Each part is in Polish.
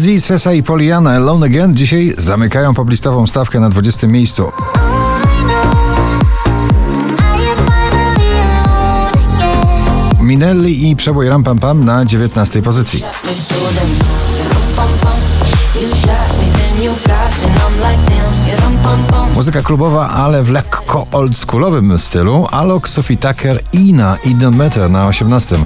XV, Sesa i Poliana Alone Again dzisiaj zamykają poblistową stawkę na 20 miejscu. Minelli i przebój Ram Pam Pam na 19 pozycji. Muzyka klubowa, ale w lekko oldschoolowym stylu. Alok, Sophie Tucker i na It Don't Matter na 18.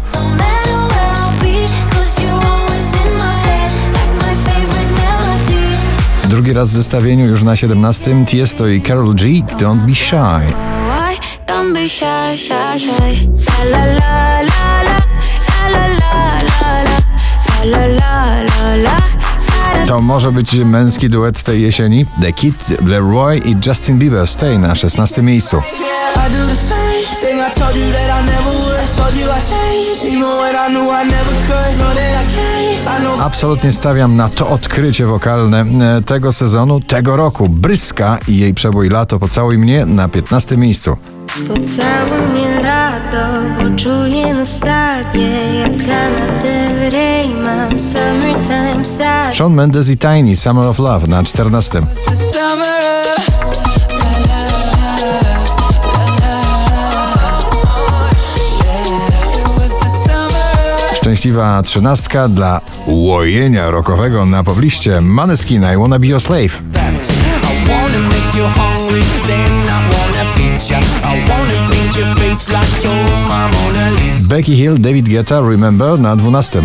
Drugi raz w zestawieniu już na 17 Tiesto i Carol G. Don't Be Shy. Don't be shy, shy, shy. La la la la la, la la la la la, la la la la. To może być męski duet tej jesieni. The Kid, Leroy i Justin Bieber Stay na 16 miejscu. I Absolutnie stawiam na to odkrycie wokalne e, tego sezonu, tego roku. Bryska i jej przebój Lato Pocałuj mnie na 15 miejscu. Pocałuj mnie lato, bo czuję nostalgię Jak Lana Del Rey mam summertime sad Shawn Mendes i Tiny Summer of Love na 14. Szczęśliwa trzynastka dla łojenia rockowego na pobliście Maneskin I Wanna Be Your Slave. Becky Hill, David Guetta, Remember na 12.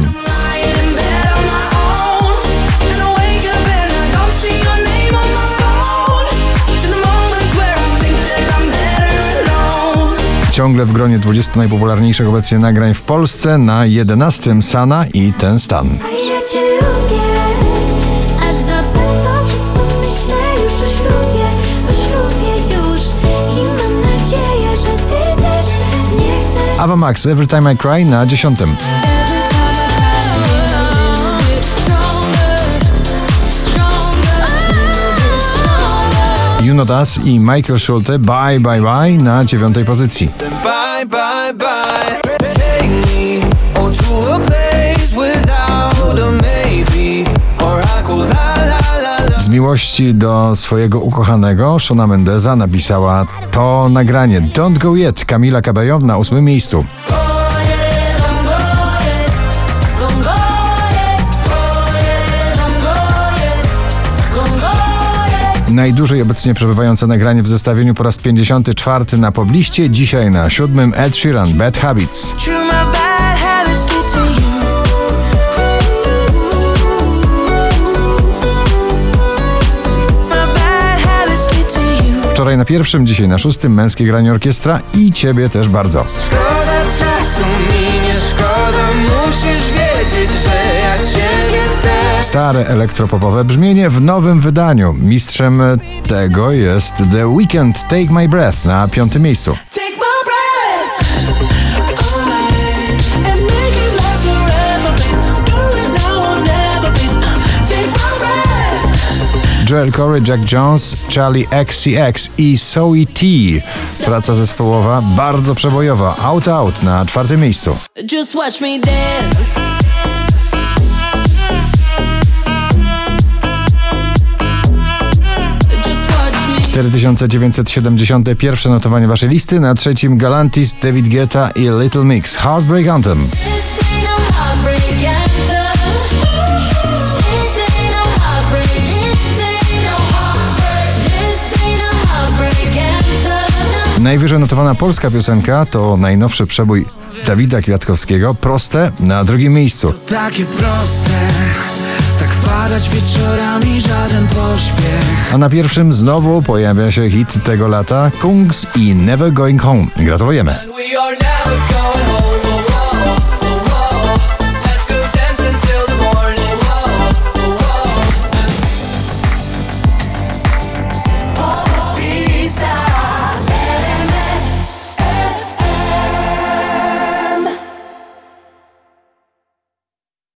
Ciągle w gronie 20 najpopularniejszych obecnie nagrań w Polsce na 11 Sana i Ten Stan. A ja cię lubię Aż zapędzą wszystko myślę już o ślubie O ślubie już I mam nadzieję, że ty też mnie chcesz Ava Max, Every Time I Cry na 10. You Not Us i Michael Schulte, Bye Bye Bye na 9 pozycji. Bye, bye, bye. Take me oh, to a place without a maybe. Or I go la, la, la, la. Z miłości do swojego ukochanego Shona Mendeza napisała to nagranie Don't Go Yet Kamila Cabello na 8 miejscu. Najdłużej obecnie przebywające nagranie w zestawieniu po raz 54 na pobliście, dzisiaj na siódmym Ed Sheeran Bad Habits. Wczoraj na pierwszym, dzisiaj na szóstym męskie granie orkiestra i ciebie też bardzo. Szkoda czasu mi nie szkoda, musisz wiedzieć, że. Stare elektropopowe brzmienie w nowym wydaniu. Mistrzem tego jest The Weeknd Take My Breath na piątym miejscu. Joel Corey, Jack Jones, Charlie XCX i Zoe T. Praca zespołowa bardzo przebojowa. Out Out na czwartym miejscu. 4971 notowanie waszej listy. Na trzecim Galantis, David Guetta i Little Mix. Heartbreak Anthem. Najwyżej notowana polska piosenka to najnowszy przebój Dawida Kwiatkowskiego. Proste na drugim miejscu. Takie proste, tak wpadać wieczorami, pośpiech. A na pierwszym znowu pojawia się hit tego lata Kungs i Never Going Home. Gratulujemy.